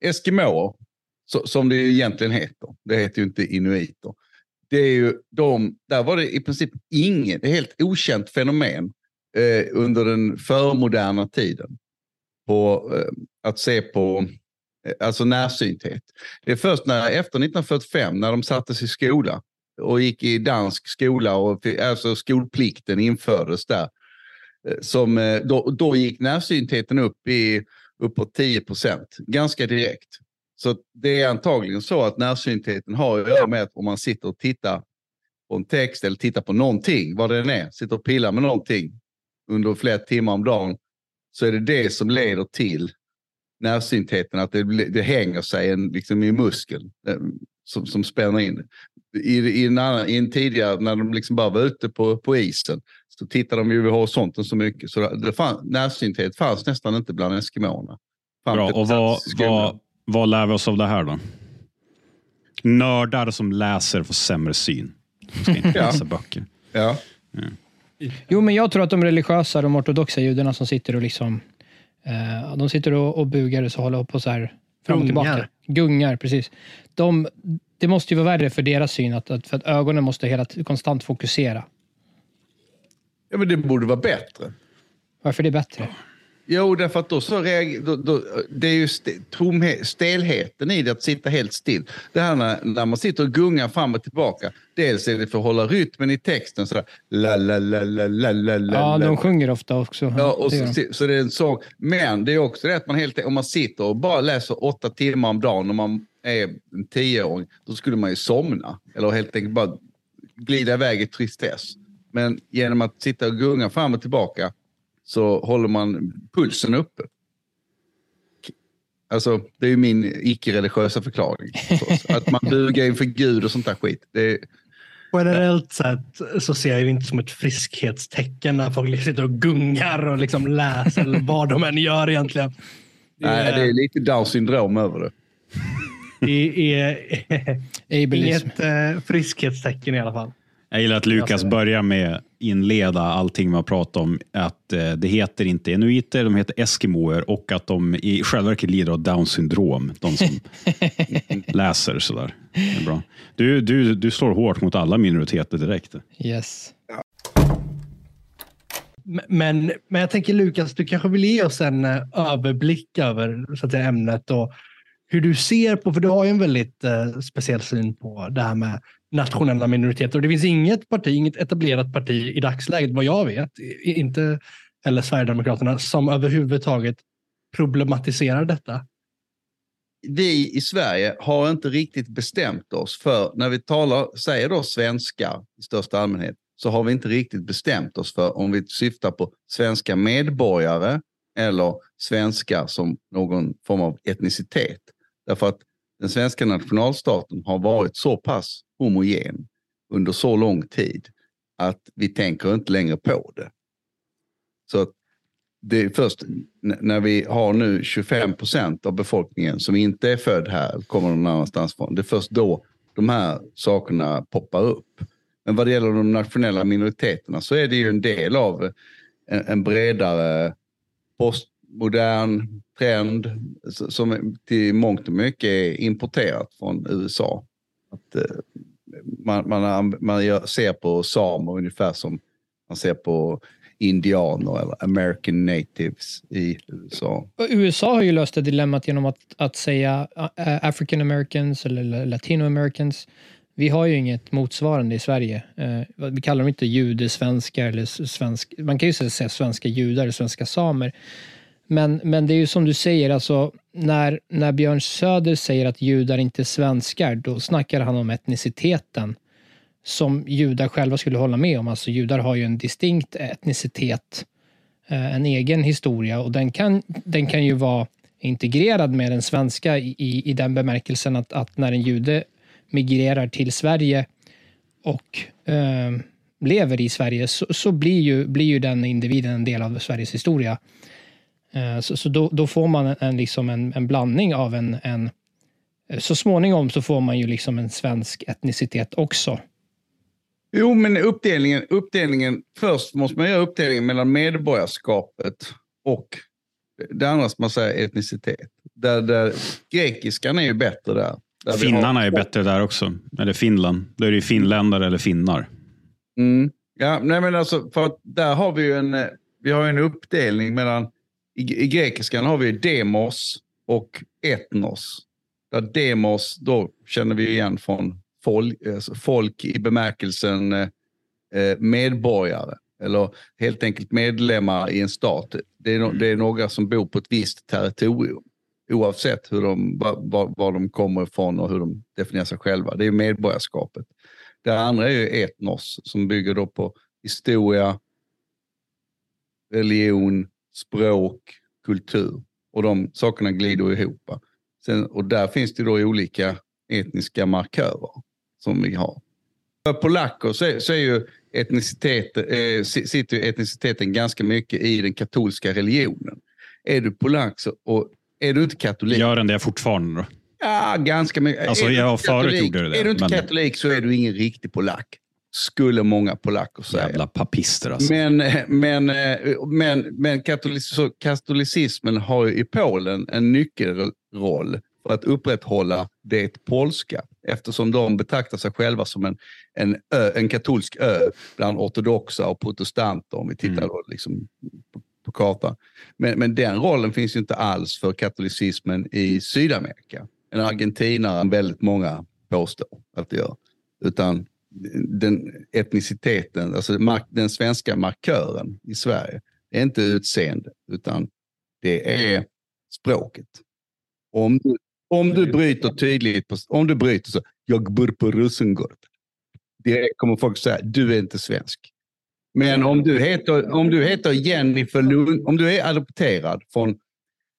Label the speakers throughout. Speaker 1: eskimåer, som det egentligen heter, det heter ju inte inuiter, det är ju de, där var det i princip inget, det helt okänt fenomen eh, under den förmoderna tiden på eh, att se på eh, alltså närsynthet. Det är först när, efter 1945 när de sattes i skola och gick i dansk skola och alltså skolplikten infördes där. Eh, som, eh, då, då gick närsyntheten upp i uppåt 10 procent ganska direkt. Så det är antagligen så att närsyntheten har att göra med att om man sitter och tittar på en text eller tittar på någonting, vad det än är, sitter och pillar med någonting under flera timmar om dagen, så är det det som leder till närsyntheten, att det, det hänger sig en, liksom i muskeln eh, som, som spänner in. I, i, en annan, I en tidigare, när de liksom bara var ute på, på isen, så tittade de ju vid horisonten så mycket. Så det fann, närsynthet fanns nästan inte bland eskimåerna.
Speaker 2: Bra, och vad, vad, vad lär vi oss av det här då? Nördar som läser får sämre syn. De ska inte läsa böcker.
Speaker 1: Ja.
Speaker 3: ja. Jo, men jag tror att de religiösa, de ortodoxa judarna som sitter och liksom eh, de sitter och, och bugar och håller på så här fram och tillbaka. Gungar. Gungar, precis. De, det måste ju vara värre för deras syn, att, att, för att ögonen måste hela konstant fokusera
Speaker 1: Ja, men det borde vara bättre.
Speaker 3: Varför är det bättre?
Speaker 1: Jo, därför att då så reagerar... Då, då, det är ju st tomhet, stelheten i det att sitta helt still. Det här när, när, man sitter och gungar fram och tillbaka. Dels är det för att hålla rytmen i texten.
Speaker 3: Sådär, la, la, la, la, la, la, la. ja, de sjunger ofta också.
Speaker 1: Ja, och det så, så, det är en sång. Men det är också det att man helt, om man sitter och bara läser åtta timmar om dagen när man är en tioåring, då skulle man ju somna. Eller helt enkelt bara glida iväg i tristess. Men genom att sitta och gunga fram och tillbaka så håller man pulsen uppe. Alltså, det är min icke-religiösa förklaring. Att man bugar inför Gud och sånt där skit. Det
Speaker 4: Generellt sett så ser jag det inte som ett friskhetstecken när folk liksom sitter och gungar och liksom läser eller vad de än gör egentligen.
Speaker 1: Det är, Nej, det är lite Downs syndrom över det.
Speaker 4: Det är inget eh, friskhetstecken i alla fall.
Speaker 2: Jag gillar att Lukas börjar med inleda allting med att prata om att eh, det heter inte enuiter, de heter eskimoer och att de i själva verket lider av down syndrom, de som läser sådär. Det är bra. Du, du, du slår hårt mot alla minoriteter direkt.
Speaker 3: Yes.
Speaker 4: Men, men jag tänker Lukas, du kanske vill ge oss en eh, överblick över så att säga, ämnet och hur du ser på, för du har ju en väldigt eh, speciell syn på det här med nationella minoriteter. Och det finns inget parti, inget etablerat parti i dagsläget, vad jag vet, inte eller Sverigedemokraterna, som överhuvudtaget problematiserar detta.
Speaker 1: Vi i Sverige har inte riktigt bestämt oss för, när vi talar, säger då svenskar i största allmänhet, så har vi inte riktigt bestämt oss för om vi syftar på svenska medborgare eller svenskar som någon form av etnicitet. Därför att den svenska nationalstaten har varit så pass homogen under så lång tid att vi tänker inte längre på det. Så att det är först när vi har nu 25 procent av befolkningen som inte är född här, kommer någon annanstans från. Det är först då de här sakerna poppar upp. Men vad det gäller de nationella minoriteterna så är det ju en del av en, en bredare post modern trend som till mångt och mycket är importerat från USA. Att eh, man, man, man ser på samer ungefär som man ser på indianer eller American natives i USA.
Speaker 3: USA har ju löst det dilemmat genom att, att säga African americans eller latino americans. Vi har ju inget motsvarande i Sverige. Eh, vi kallar dem inte judesvenskar eller svensk... Man kan ju säga svenska judar eller svenska samer. Men, men det är ju som du säger, alltså, när, när Björn Söder säger att judar inte är svenskar, då snackar han om etniciteten som judar själva skulle hålla med om. Alltså judar har ju en distinkt etnicitet, eh, en egen historia och den kan, den kan ju vara integrerad med den svenska i, i den bemärkelsen att, att när en jude migrerar till Sverige och eh, lever i Sverige så, så, blir, ju, blir ju den individen en del av Sveriges historia. Eh, så, så då, då, får man en, liksom en, en blandning av en, en, eh, Så småningom så får man ju liksom en svensk etnicitet också.
Speaker 1: Jo, men uppdelningen, uppdelningen... Först måste man göra uppdelningen mellan medborgarskapet och det andra som man säger etnicitet. Där, där, grekiskan är ju bättre där. där
Speaker 2: Finnarna har... är bättre där också. Eller Finland. Då är det ju finländare eller finnar.
Speaker 1: Mm. Ja, nej men alltså, för att där har vi ju en, eh, vi har en uppdelning mellan i, I grekiskan har vi demos och etnos. Där demos, då känner vi igen från folk, alltså folk i bemärkelsen eh, eh, medborgare eller helt enkelt medlemmar i en stat. Det är, mm. det är några som bor på ett visst territorium oavsett hur de, var, var de kommer ifrån och hur de definierar sig själva. Det är medborgarskapet. Det andra är ju etnos som bygger då på historia, religion, språk, kultur. Och de sakerna glider ihop. Sen, och där finns det då olika etniska markörer som vi har. För polacker så, så är ju etnicitet, eh, sitter ju etniciteten ganska mycket i den katolska religionen. Är du polack så, och är du inte katolik...
Speaker 2: Gör den det fortfarande då?
Speaker 1: Ja, ganska mycket. Alltså,
Speaker 2: är jag förut katolik, gjorde
Speaker 1: det. Är du inte men... katolik så är du ingen riktig polack skulle många polacker säga.
Speaker 2: Jävla papister alltså.
Speaker 1: Men, men, men, men katolicismen har ju i Polen en nyckelroll för att upprätthålla det polska eftersom de betraktar sig själva som en, en, ö, en katolsk ö bland ortodoxa och protestanter om vi tittar mm. liksom på, på kartan. Men, men den rollen finns ju inte alls för katolicismen i Sydamerika. En argentinare än väldigt många påstår att det gör. Utan den etniciteten, alltså den svenska markören i Sverige, det är inte utseende, utan det är språket. Om du, om du bryter tydligt, på, om du bryter så, jag bor på Rosengård. Direkt kommer folk säga, du är inte svensk. Men om du heter, om du heter Jennifer Lund, om du är adopterad från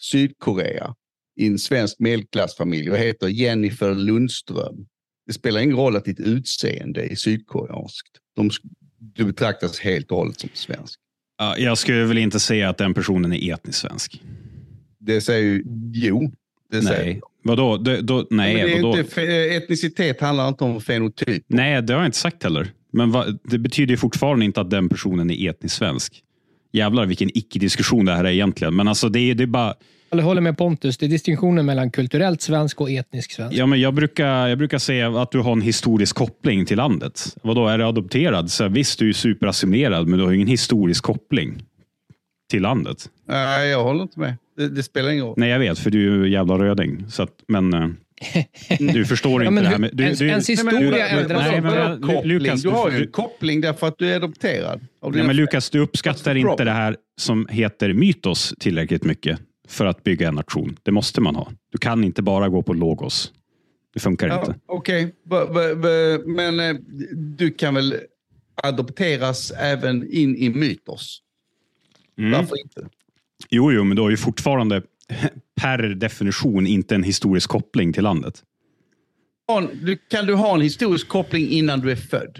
Speaker 1: Sydkorea i en svensk medelklassfamilj och heter Jennifer Lundström, det spelar ingen roll att ditt utseende är sydkoreanskt. De, du betraktas helt och hållet som svensk.
Speaker 2: Uh, jag skulle väl inte säga att den personen är etnisk svensk.
Speaker 1: Det säger ju... Jo. Det säger nej.
Speaker 2: Vadå? Det, då, nej, det vadå? Inte,
Speaker 1: etnicitet handlar inte om fenotyp.
Speaker 2: Nej, det har jag inte sagt heller. Men va, det betyder fortfarande inte att den personen är etnisk svensk. Jävlar vilken icke-diskussion det här är egentligen. Men alltså det, det är bara...
Speaker 3: Jag håller med Pontus. Det är distinktionen mellan kulturellt svensk och etnisk svensk.
Speaker 2: Ja, men jag, brukar, jag brukar säga att du har en historisk koppling till landet. Vadå, är du adopterad? Så visst, du är superassimilerad, men du har ingen historisk koppling till landet.
Speaker 1: Nej, jag håller inte med. Det, det spelar ingen roll.
Speaker 2: Nej, jag vet, för du är ju jävla röding. Så att, men... Eh, du förstår inte ja, det här med... Du, ens,
Speaker 3: du, ens historia
Speaker 1: ändras. Nej, du har ju en koppling därför att du är adopterad. Nej,
Speaker 2: men Lukas, du uppskattar inte det här som heter mytos tillräckligt mycket för att bygga en nation. Det måste man ha. Du kan inte bara gå på logos. Det funkar ja, inte.
Speaker 1: Okej, okay. men eh, du kan väl adopteras även in i mytos?
Speaker 2: Mm. Varför inte? Jo, jo, men du har ju fortfarande per definition inte en historisk koppling till landet.
Speaker 1: Kan du ha en historisk koppling innan du är född?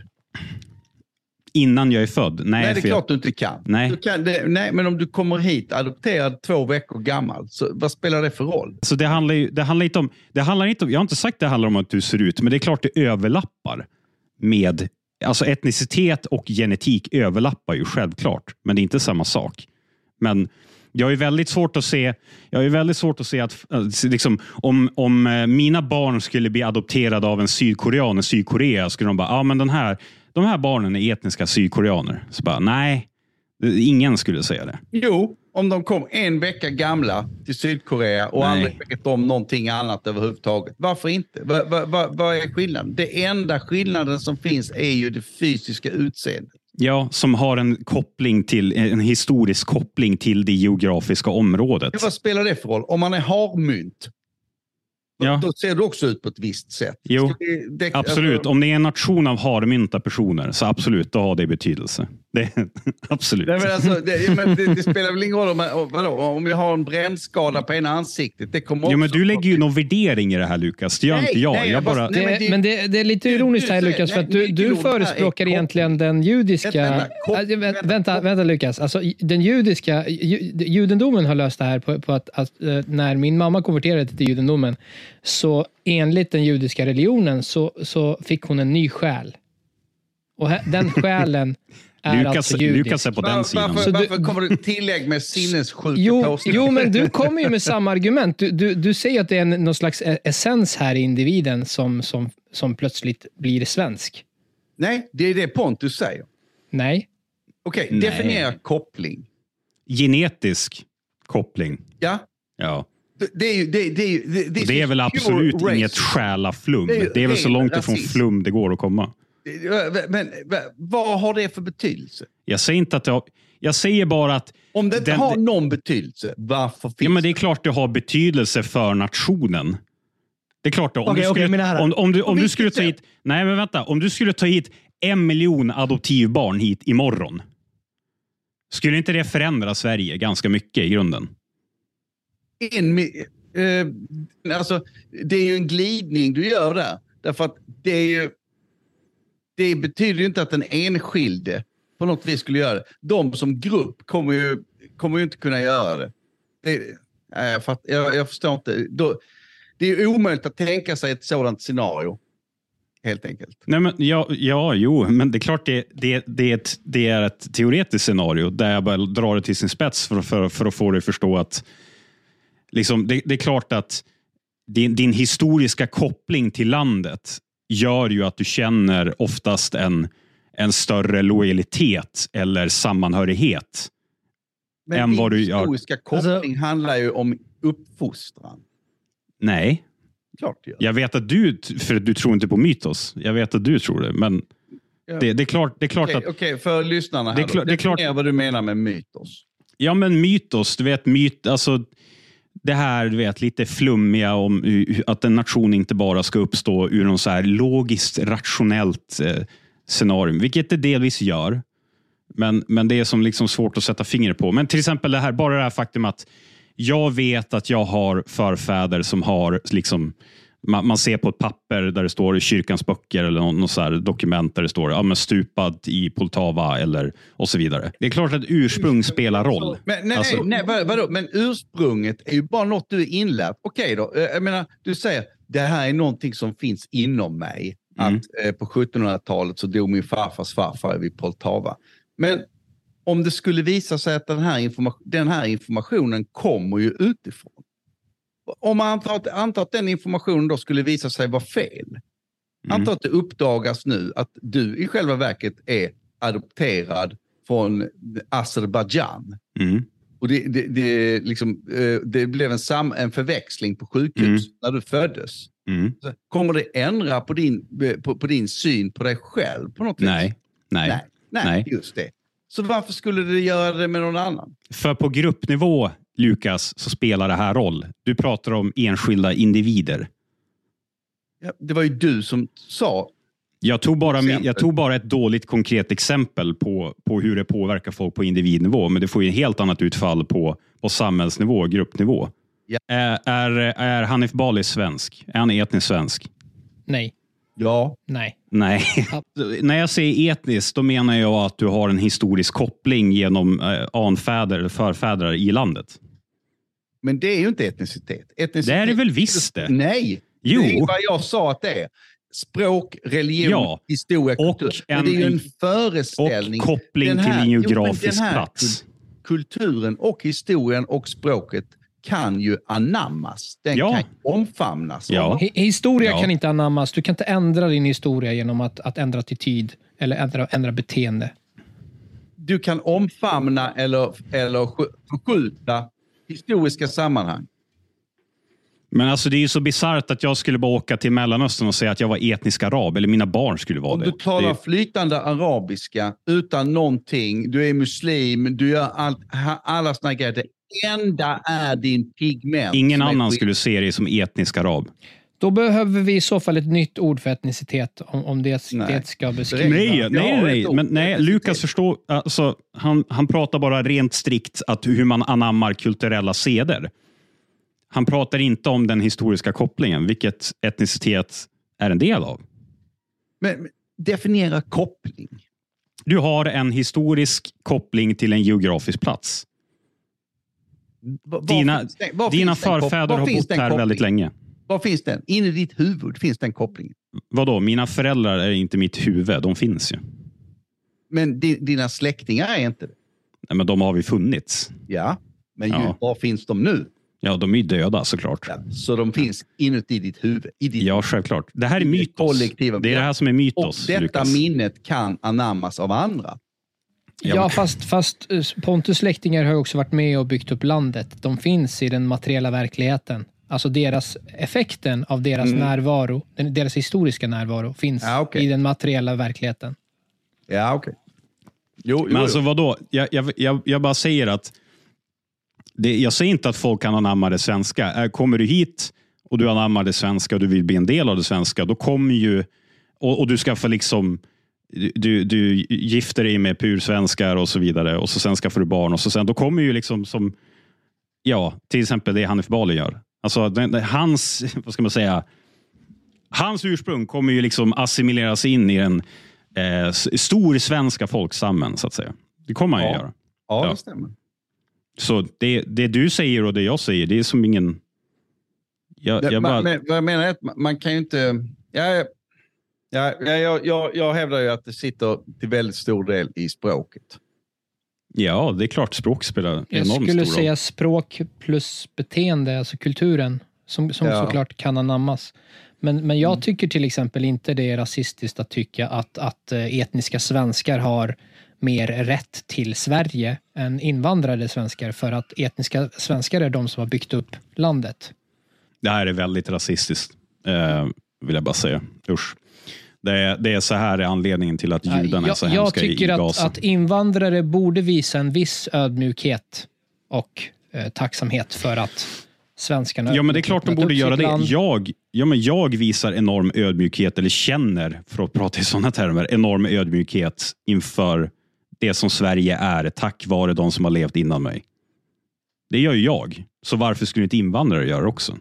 Speaker 2: innan jag är född?
Speaker 1: Nej, nej det är
Speaker 2: klart
Speaker 1: jag... du inte kan.
Speaker 2: Nej.
Speaker 1: Du kan det, nej, men om du kommer hit adopterad två veckor gammal, så vad spelar det för roll?
Speaker 2: Så det handlar, ju, det handlar inte om, det handlar inte om, jag har inte sagt att det handlar om att du ser ut, men det är klart det överlappar med, alltså etnicitet och genetik överlappar ju självklart, men det är inte samma sak. Men jag är väldigt svårt att se, jag är väldigt svårt att se att alltså liksom, om, om eh, mina barn skulle bli adopterade av en sydkorean i Sydkorea skulle de bara, ja ah, men den här, de här barnen är etniska sydkoreaner. Så bara, nej, ingen skulle säga det.
Speaker 1: Jo, om de kom en vecka gamla till Sydkorea och Nej. aldrig vet om någonting annat överhuvudtaget. Varför inte? Vad va, va, va är skillnaden? Det enda skillnaden som finns är ju det fysiska utseendet.
Speaker 2: Ja, som har en koppling till en historisk koppling till det geografiska området.
Speaker 1: vad spelar det för roll? Om man är harmynt Ja. Då ser du också ut på ett visst sätt.
Speaker 2: Jo, vi absolut. Alltså... Om det är en nation av harmynta personer så absolut, då har det betydelse. Det, absolut.
Speaker 1: Nej, men alltså, det, men det, det, spelar väl ingen roll om, vadå, om jag har en brännskada på ena ansiktet. Det kommer jo, men
Speaker 2: du lägger ju någon värdering i det här Lukas. Det gör inte jag. Nej, jag bara... Det, nej,
Speaker 3: men, men det, är lite ironiskt här Lukas, för att du, du förespråkar egentligen den judiska... Vänta, vänta, vänta Lukas. Alltså, den judiska... Judendomen har löst det här på, på att, att eh, när min mamma konverterade till judendomen så enligt den judiska religionen så, så fick hon en ny själ. Och den själen är Lukas, alltså judisk.
Speaker 2: Lukas är på den varför,
Speaker 1: sidan. Varför,
Speaker 2: varför
Speaker 1: kommer du tillägg med sinnessjuka
Speaker 3: jo, jo, men du kommer ju med samma argument. Du, du, du säger att det är en, någon slags e- essens här i individen som, som, som plötsligt blir svensk.
Speaker 1: Nej, det är det Pontus säger.
Speaker 3: Nej.
Speaker 1: Okej, okay, definiera koppling.
Speaker 2: Genetisk koppling.
Speaker 1: Ja.
Speaker 2: Ja.
Speaker 1: Det är, ju, det, det, är, det,
Speaker 2: det är väl absolut racism. inget själaflum. Det är, det är väl så långt rasism. ifrån flum det går att komma.
Speaker 1: Men vad har det för betydelse?
Speaker 2: Jag säger inte att det har... Jag säger bara att...
Speaker 1: Om det inte den, har någon betydelse, varför finns
Speaker 2: ja, men Det är klart det har betydelse för nationen. Det är klart det.
Speaker 1: Om, okay,
Speaker 2: du, skulle, okay, om, om, du, om du skulle ta hit... Nej, men vänta. Om du skulle ta hit en miljon adoptivbarn hit imorgon. Skulle inte det förändra Sverige ganska mycket i grunden?
Speaker 1: en... Eh, alltså, det är ju en glidning du gör där. Därför att det är ju... Det betyder ju inte att den enskilde på något vis skulle göra det. De som grupp kommer ju, kommer ju inte kunna göra det. det jag, fatt, jag, jag, förstår inte. Då, det är omöjligt att tänka sig ett sådant scenario. Helt enkelt.
Speaker 2: Nej, men, ja, ja, jo, men det är klart det, det, det, är ett, det är ett teoretiskt scenario där jag bara drar det till sin spets för, för, för att få dig att förstå att liksom, det, det, är klart att din, din historiska koppling till landet gör ju att du känner oftast en, en större lojalitet eller sammanhörighet. Men än vad du
Speaker 1: gör. historiska alltså- koppling alltså, handlar ju om uppfostran.
Speaker 2: Nej.
Speaker 1: Klart det gör.
Speaker 2: Jag vet att du, för du tror inte på mytos. Jag vet att du tror det, men det, det är klart, det är klart okay, att...
Speaker 1: Okej, okay, för lyssnarna här. Det är, klart, det är klart, vad du menar med mytos.
Speaker 2: Ja, men mytos, du vet myt, alltså det här du vet, lite flummiga om att en nation inte bara ska uppstå ur någon så här logiskt rationellt eh, scenario. vilket det delvis gör. Men, men det är som liksom svårt att sätta fingret på. Men till exempel det här, bara det här faktum att jag vet att jag har förfäder som har liksom man, man, ser på ett papper där det står i kyrkans böcker eller någon, någon så dokument där det står ja, men stupad i Poltava eller och så vidare. Det är klart att ursprung spelar roll.
Speaker 1: Men, nej, alltså. nej, nej, vadå? men ursprunget är ju bara något du är inlärt. Okej då, eh, jag menar, du säger det här är någonting som finns inom mig. Mm. Att eh, på 1700-talet så dog min farfars farfar vid Poltava. Men om det skulle visa sig att den här, informa den här informationen kommer ju utifrån om man antar, antar att, den informationen då skulle visa sig vara fel. Mm. Antar att det uppdagas nu att du i själva verket är adopterad från Azerbajdzjan.
Speaker 2: Mm.
Speaker 1: det, det, det, liksom, eh, det blev en, sam, en förväxling på sjukhus mm. när du föddes.
Speaker 2: Mm.
Speaker 1: Kommer det ändra på din, eh, på, på, din syn på dig själv på något
Speaker 2: nej. vis? Nej.
Speaker 1: Nej. Nej, just det. Så varför skulle det göra det med någon annan?
Speaker 2: För på gruppnivå Lukas, så spelar det här roll. Du pratar om enskilda individer.
Speaker 1: Ja, det var ju du som sa
Speaker 2: jag tog, bara, jag tog bara ett dåligt konkret exempel på, på hur det påverkar folk på individnivå, men det får ju ett helt annat utfall på, på samhällsnivå, gruppnivå. Ja. Är, är, är Hanif Bali svensk? Är han etnisk svensk?
Speaker 3: Nej.
Speaker 1: Ja.
Speaker 3: Nej.
Speaker 2: Nej. När jag säger etniskt, då menar jag att du har en historisk koppling genom eh, anfäder eller förfäder i landet.
Speaker 1: Men det är ju inte etnicitet. etnicitet det
Speaker 2: är det väl visst det?
Speaker 1: Nej,
Speaker 2: jo.
Speaker 1: det är vad jag sa att det är. Språk, religion, ja. historia, och kultur. En, det är ju en föreställning.
Speaker 2: Och koppling här, till en geografisk jo, plats.
Speaker 1: Kulturen och historien och språket kan ju anammas. Den ja. kan omfamnas.
Speaker 3: Ja. Historia ja. kan inte anammas. Du kan inte ändra din historia genom att, att ändra attityd eller ändra, ändra beteende.
Speaker 1: Du kan omfamna eller, eller förskjuta historiska sammanhang.
Speaker 2: Men alltså det är ju så bisarrt att jag skulle bara åka till Mellanöstern och säga att jag var etnisk arab, eller mina barn skulle vara Om det.
Speaker 1: du talar
Speaker 2: det...
Speaker 1: flytande arabiska utan någonting, du är muslim, du gör allt, alla såna grejer. Det enda är din pigment.
Speaker 2: Ingen annan skulle se dig som etnisk arab.
Speaker 3: Då behöver vi i så fall ett nytt ord för etnicitet om, om det, nej. det ska beskrivas.
Speaker 2: Nej, nej, nej. Men, nej Lukas förstår, alltså, han, han pratar bara rent strikt att hur man anammar kulturella seder. Han pratar inte om den historiska kopplingen, vilket etnicitet är en del av.
Speaker 1: Men, men definiera koppling.
Speaker 2: Du har en historisk koppling till en geografisk plats. Var dina, finns, dina förfäder har bott här väldigt länge.
Speaker 1: Var finns den? In i ditt huvud finns den kopplingen.
Speaker 2: Vadå? Mina föräldrar är inte mitt huvud. De finns ju.
Speaker 1: Men di, dina släktingar är inte det.
Speaker 2: Nej, men de har ju funnits.
Speaker 1: Ja, men ja. var finns de nu?
Speaker 2: Ja, de är ju döda såklart. Ja,
Speaker 1: så de finns inuti ditt huvud? I ditt
Speaker 2: ja, självklart. Det här är mytos. Kollektiva. Det är det här som är mytos. Och detta Lukas.
Speaker 1: minnet kan anammas av andra.
Speaker 3: Ja, fast, fast eh, Pontus släktingar har också varit med och byggt upp landet. De finns i den materiella verkligheten. Alltså deras, effekten av deras mm. närvaro, deras historiska närvaro, finns ja, okay. i den materiella verkligheten.
Speaker 1: Ja, okej. Okay.
Speaker 2: Jo, Men jo, alltså vadå? Jag, jag, jag, jag bara säger att det, jag säger inte att folk kan anamma det svenska. Kommer du hit och du anammar det svenska och du vill bli en del av det svenska, då kommer ju... Och, och du skaffar liksom... Du, du gifter dig med pursvenskar och så vidare och så sen skaffar du barn och så sen, då kommer ju liksom som... Ja, till exempel det Hanif Bali gör. Alltså, hans, vad ska man säga, hans ursprung kommer ju liksom assimileras in i den eh, stor svenska folksammen, så att säga. Det kommer han ja. ju göra.
Speaker 1: Ja, ja, det stämmer.
Speaker 2: Så det, det du säger och det jag säger, det är som ingen...
Speaker 1: Jag, det, jag, bara... men, jag menar är att man kan ju inte... Jag, jag, jag, jag, jag hävdar ju att det sitter till väldigt stor del i språket.
Speaker 2: Ja, det är klart språk spelar enormt stor roll.
Speaker 3: Jag skulle
Speaker 2: säga
Speaker 3: språk plus beteende, alltså kulturen, som, som ja. såklart kan anammas. Men, men jag mm. tycker till exempel inte det är rasistiskt att tycka att, att eh, etniska svenskar har mer rätt till Sverige än invandrade svenskar för att etniska svenskar är de som har byggt upp landet.
Speaker 2: Det här är väldigt rasistiskt, eh, vill jag bara säga. Usch. Det är, det är så här är anledningen till att judarna är så hemska
Speaker 3: Jag tycker i Gaza. Jag Att, att invandrare borde visa en viss ödmjukhet och eh, tacksamhet för att svenskarna...
Speaker 2: Ja, men det är klart de borde göra det. Jag, ja, men jag visar enorm ödmjukhet, eller känner, för att prata i sådana termer, enorm ödmjukhet inför det som Sverige är tack vare de som har levt innan mig. Det gör ju jag. Så varför skulle inte invandrare göra det också?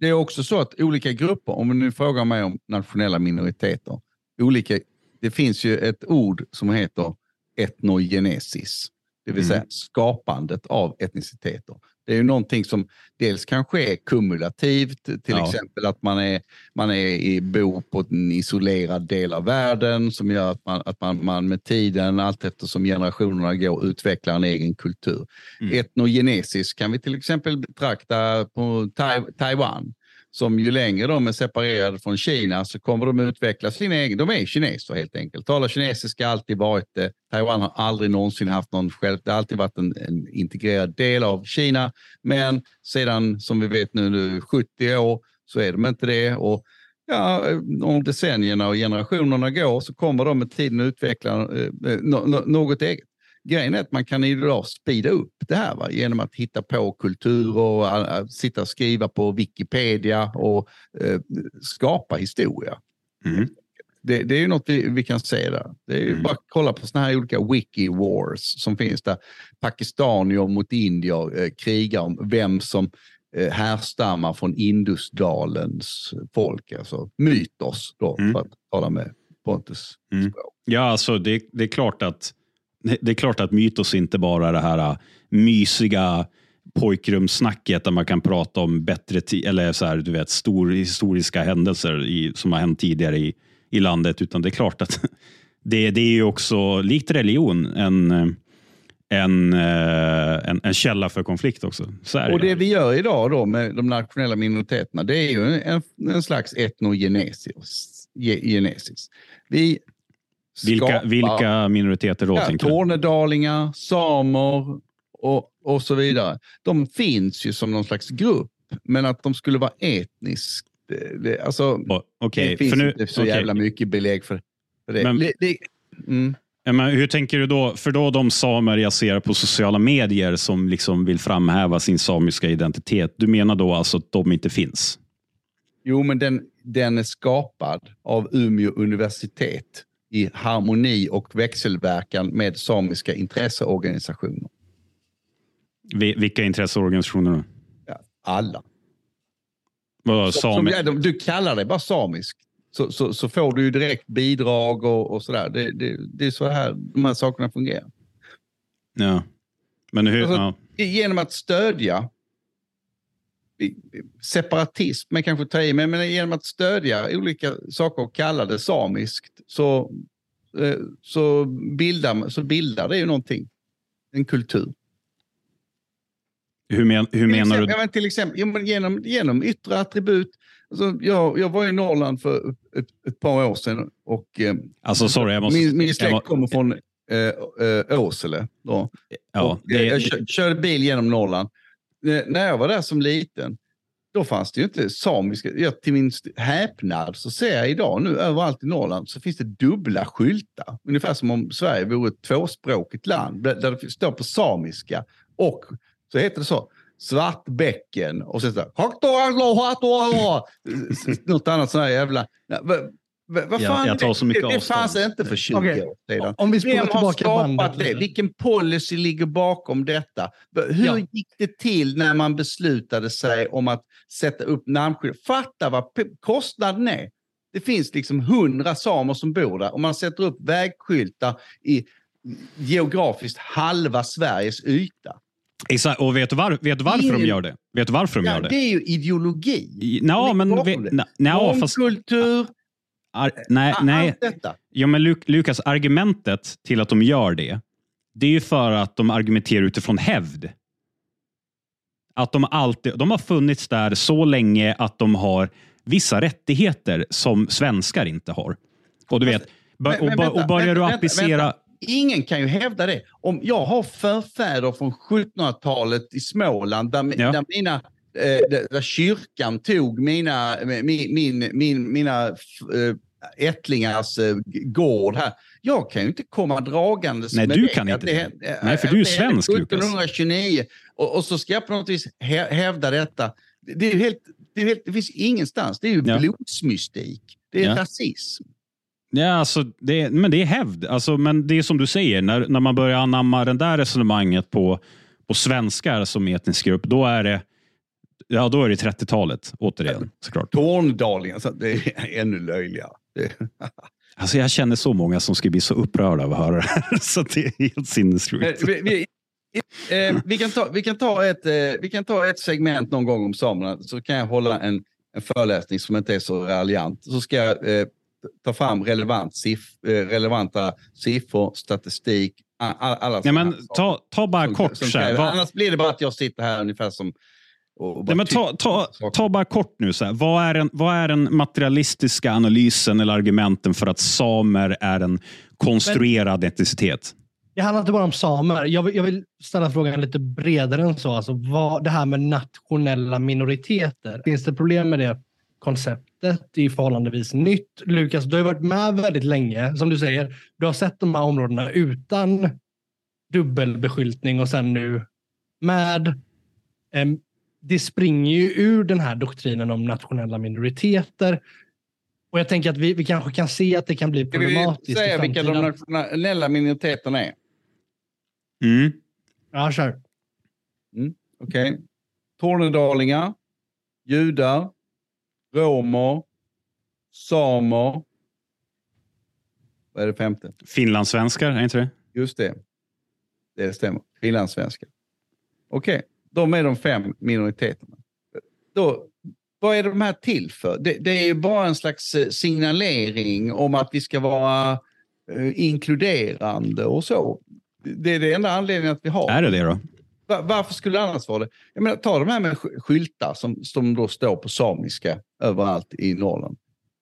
Speaker 1: det är också så att olika grupper, om ni frågar mig om nationella minoriteter, olika, det finns ju ett ord som heter etnogenesis, det vill säga mm. skapandet av etniciteter. Det är ju någonting som dels kanske är kumulativt, till ja. exempel att man, är, man är i, bor på en isolerad del av världen som gör att man, att man, man med tiden, allt eftersom generationerna går, utvecklar en egen kultur. Mm. Etnogenesiskt kan vi till exempel betrakta på tai, Taiwan som ju längre de är separerade från Kina så kommer de utveckla sina egna, de är kineser helt enkelt, talar kinesiska, alltid varit det. Eh, Taiwan har aldrig någonsin haft någon själv, det har alltid varit en, en integrerad del av Kina, men sedan som vi vet nu, nu 70 år så är de inte det. Och ja, eh, om decennierna och generationerna går så kommer de med tiden utveckla eh, eh något eget grejen är att man kan idag speeda upp det här va? genom att hitta på kulturer och äh, äh, sitta och skriva på Wikipedia och eh, skapa historia. Mm. Det, det, är ju något vi, vi kan se där. Det är ju mm. bara att kolla på sådana här olika wiki wars som finns där pakistanier mot indier eh, krigar om vem som eh, härstammar från Indusdalens folk, alltså mytos då, mm. för att tala med Pontus mm.
Speaker 2: Ja, alltså det, det är klart att det är klart att Mytos inte bara är det här äh, mysiga pojkrumssnacket där man kan prata om bättre eller så här, du vet, stor, historiska händelser i, som har hänt tidigare i, i landet. Utan det är klart att det, det är ju också, likt religion, en, äh, en, äh, en, en källa för konflikt också.
Speaker 1: Det. och det vi gör idag då med de nationella minoriteterna, det är ju en, en slags etnogenesis. Vi
Speaker 2: vilka, vilka minoriteter då?
Speaker 1: Ja, Tornedalingar, samer och, och så vidare. De finns ju som någon slags grupp, men att de skulle vara etniskt, det, alltså, oh, okay. det finns för nu, inte så okay. jävla mycket belägg för, för det. Men, det, det
Speaker 2: mm. Men hur tänker du då? För då de samer jag ser på sociala medier som liksom vill framhäva sin samiska identitet. Du menar då alltså att de inte finns?
Speaker 1: Jo, men den, den är skapad av Umeå universitet i harmoni och växelverkan med samiska intresseorganisationer.
Speaker 2: Vilka intresseorganisationer då?
Speaker 1: Ja, alla. Vadå, som, som, du kallar det bara samisk. Så, så, så, får du ju direkt bidrag och, och där. Det, det, det, är så här de här sakerna fungerar.
Speaker 2: Ja, men hur... Alltså, ja.
Speaker 1: Genom att stödja separatism, men kanske ta i, men, men genom att stödja olika saker och kalla det samiskt så, eh, så, bildar, så bildar det ju någonting, en kultur.
Speaker 2: Hur, men, hur
Speaker 1: menar exempel, du? Ja, men till exempel genom, genom yttre attribut. Alltså, jag, jag var i Norrland för ett, ett par år sedan och eh,
Speaker 2: alltså, sorry, jag måste,
Speaker 1: min, min släkt kommer från äh, äh, Åsele. Då. Ja, och, det, jag kör, körde bil genom Norrland Eh, när jag var där som liten, då fanns det ju inte samiska. Jag, till min häpnad så ser jag idag nu överallt i Norrland så finns det dubbla skyltar. Ungefär som om Sverige vore ett tvåspråkigt land där det står på samiska och så heter det så. Svartbäcken och sen så här, något annat sånt här jävla...
Speaker 2: Vad fan, jag, jag det,
Speaker 1: det fanns inte för 20 okay. år sedan. Om vi Vem har skapat det? Vilken policy ligger bakom detta? Hur ja. gick det till när man beslutade sig om att sätta upp namnskydd? Fatta vad kostnaden är. Det finns liksom hundra samer som bor där och man sätter upp vägskyltar i geografiskt halva Sveriges yta.
Speaker 2: Exakt, och vet du, var, vet du varför det de gör det? Vet du
Speaker 1: varför de ja, gör det? Det är ju ideologi.
Speaker 2: I, men, ve, na,
Speaker 1: na, fast, kultur,
Speaker 2: Ar nej, nej. Ja, men Luk Lukas, argumentet till att de gör det, det är ju för att de argumenterar utifrån hävd. Att de alltid, de har funnits där så länge att de har vissa rättigheter som svenskar inte har. Och du vet, men, och, men, vänta, och börjar vänta, du applicera... Vänta,
Speaker 1: Ingen kan ju hävda det. Om jag har förfäder från 1700-talet i Småland där, ja. där mina eh, där kyrkan tog mina, min, min, min, mina eh, ättlingars eh, gård här. Jag kan ju inte komma dragandes
Speaker 2: Nej, med du det. kan inte
Speaker 1: det.
Speaker 2: Nej, för du är svensk, 1729
Speaker 1: Lukas. Och, och så ska jag på något vis hävda detta. Det, är helt, det, är helt, det finns ingenstans. Det är ju ja. blodsmystik. Det är ja. rasism.
Speaker 2: Ja, alltså det, men det är hävd. Alltså, men det är som du säger, när, när man börjar anamma det där resonemanget på, på svenskar som etnisk grupp, då är det Ja, då är det 30-talet återigen såklart.
Speaker 1: Torndalingar, så det är ännu löjligare.
Speaker 2: Alltså jag känner så många som skulle bli så upprörda av att höra det här. Så det är helt sinnessjukt.
Speaker 1: Vi,
Speaker 2: vi,
Speaker 1: eh, vi, kan ta, vi, kan ett, eh, vi kan ta ett segment någon gång om samerna, så kan jag hålla en, en föreläsning som inte är så raljant. Så ska jag eh, ta fram relevant siff, eh, relevanta siffror, statistik, alla, alla
Speaker 2: Nej, men ta, ta bara som, kort.
Speaker 1: Som, som, Annars blir det bara att jag sitter här ungefär som
Speaker 2: Nej, men ta, ta, ta bara kort nu. Så här. Vad, är en, vad är den materialistiska analysen eller argumenten för att samer är en konstruerad men, etnicitet?
Speaker 4: Det handlar inte bara om samer. Jag vill, jag vill ställa frågan lite bredare än så. Alltså, vad, det här med nationella minoriteter. Finns det problem med det konceptet? Det är förhållandevis nytt. Lukas, du har varit med väldigt länge. Som du säger, du har sett de här områdena utan dubbelbeskyltning och sen nu med ehm, det springer ju ur den här doktrinen om nationella minoriteter. Och jag tänker att vi, vi kanske kan se att det kan bli problematiskt. Ska vi säga vilka
Speaker 1: de nationella minoriteterna är?
Speaker 2: Mm.
Speaker 4: Ja, kör.
Speaker 1: Mm, Okej. Okay. Tornedalingar, judar, romer, samer. Vad är det femte?
Speaker 2: Finlandssvenskar, är inte det?
Speaker 1: Just det. Det stämmer. Finlandssvenskar. Okej. Okay. De är de fem minoriteterna. Då, vad är de här till för? Det, det är ju bara en slags eh, signalering om att vi ska vara eh, inkluderande och så. Det är den enda anledningen att vi har.
Speaker 2: Är det det då?
Speaker 1: varför skulle det annars vara det? Jag menar, ta de här med skyltar som, som då står på samiska överallt i Norrland.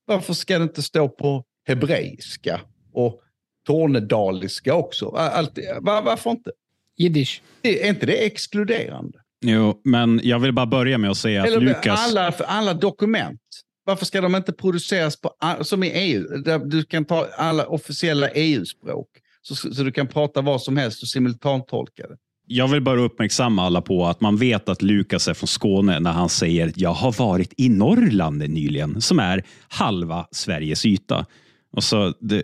Speaker 1: Varför ska det inte stå på hebreiska och tornedaliska också? Allt, var, varför inte?
Speaker 3: Jiddisch.
Speaker 1: Är inte det exkluderande?
Speaker 2: Jo, men jag vill bara börja med att säga att Lukas...
Speaker 1: Alla, alla dokument. Varför ska de inte produceras på, som i EU? Där du kan ta alla officiella EU-språk. Så, så du kan prata vad som helst och simultantolka det.
Speaker 2: Jag vill bara uppmärksamma alla på att man vet att Lukas är från Skåne när han säger “Jag har varit i Norrland nyligen” som är halva Sveriges yta. Och så det,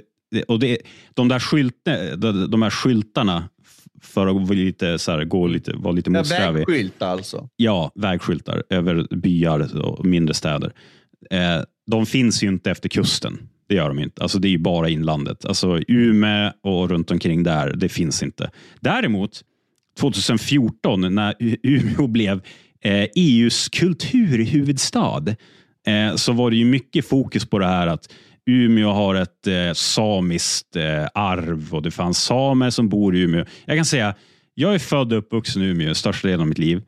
Speaker 2: och det, de, där skylt, de, de här skyltarna för att vara lite, så här, gå lite, vara lite motsträvig.
Speaker 1: vägskyltar alltså?
Speaker 2: Ja, vägskyltar över byar och mindre städer. Eh, de finns ju inte efter kusten. Det gör de inte. Alltså, det är ju bara inlandet. Alltså Ume och runt omkring där, det finns inte. Däremot 2014 när Umeå blev eh, EUs kulturhuvudstad eh, så var det ju mycket fokus på det här att Umeå har ett eh, samiskt eh, arv och det fanns samer som bor i Umeå. Jag kan säga, jag är född och uppvuxen i Umeå största delen av mitt liv.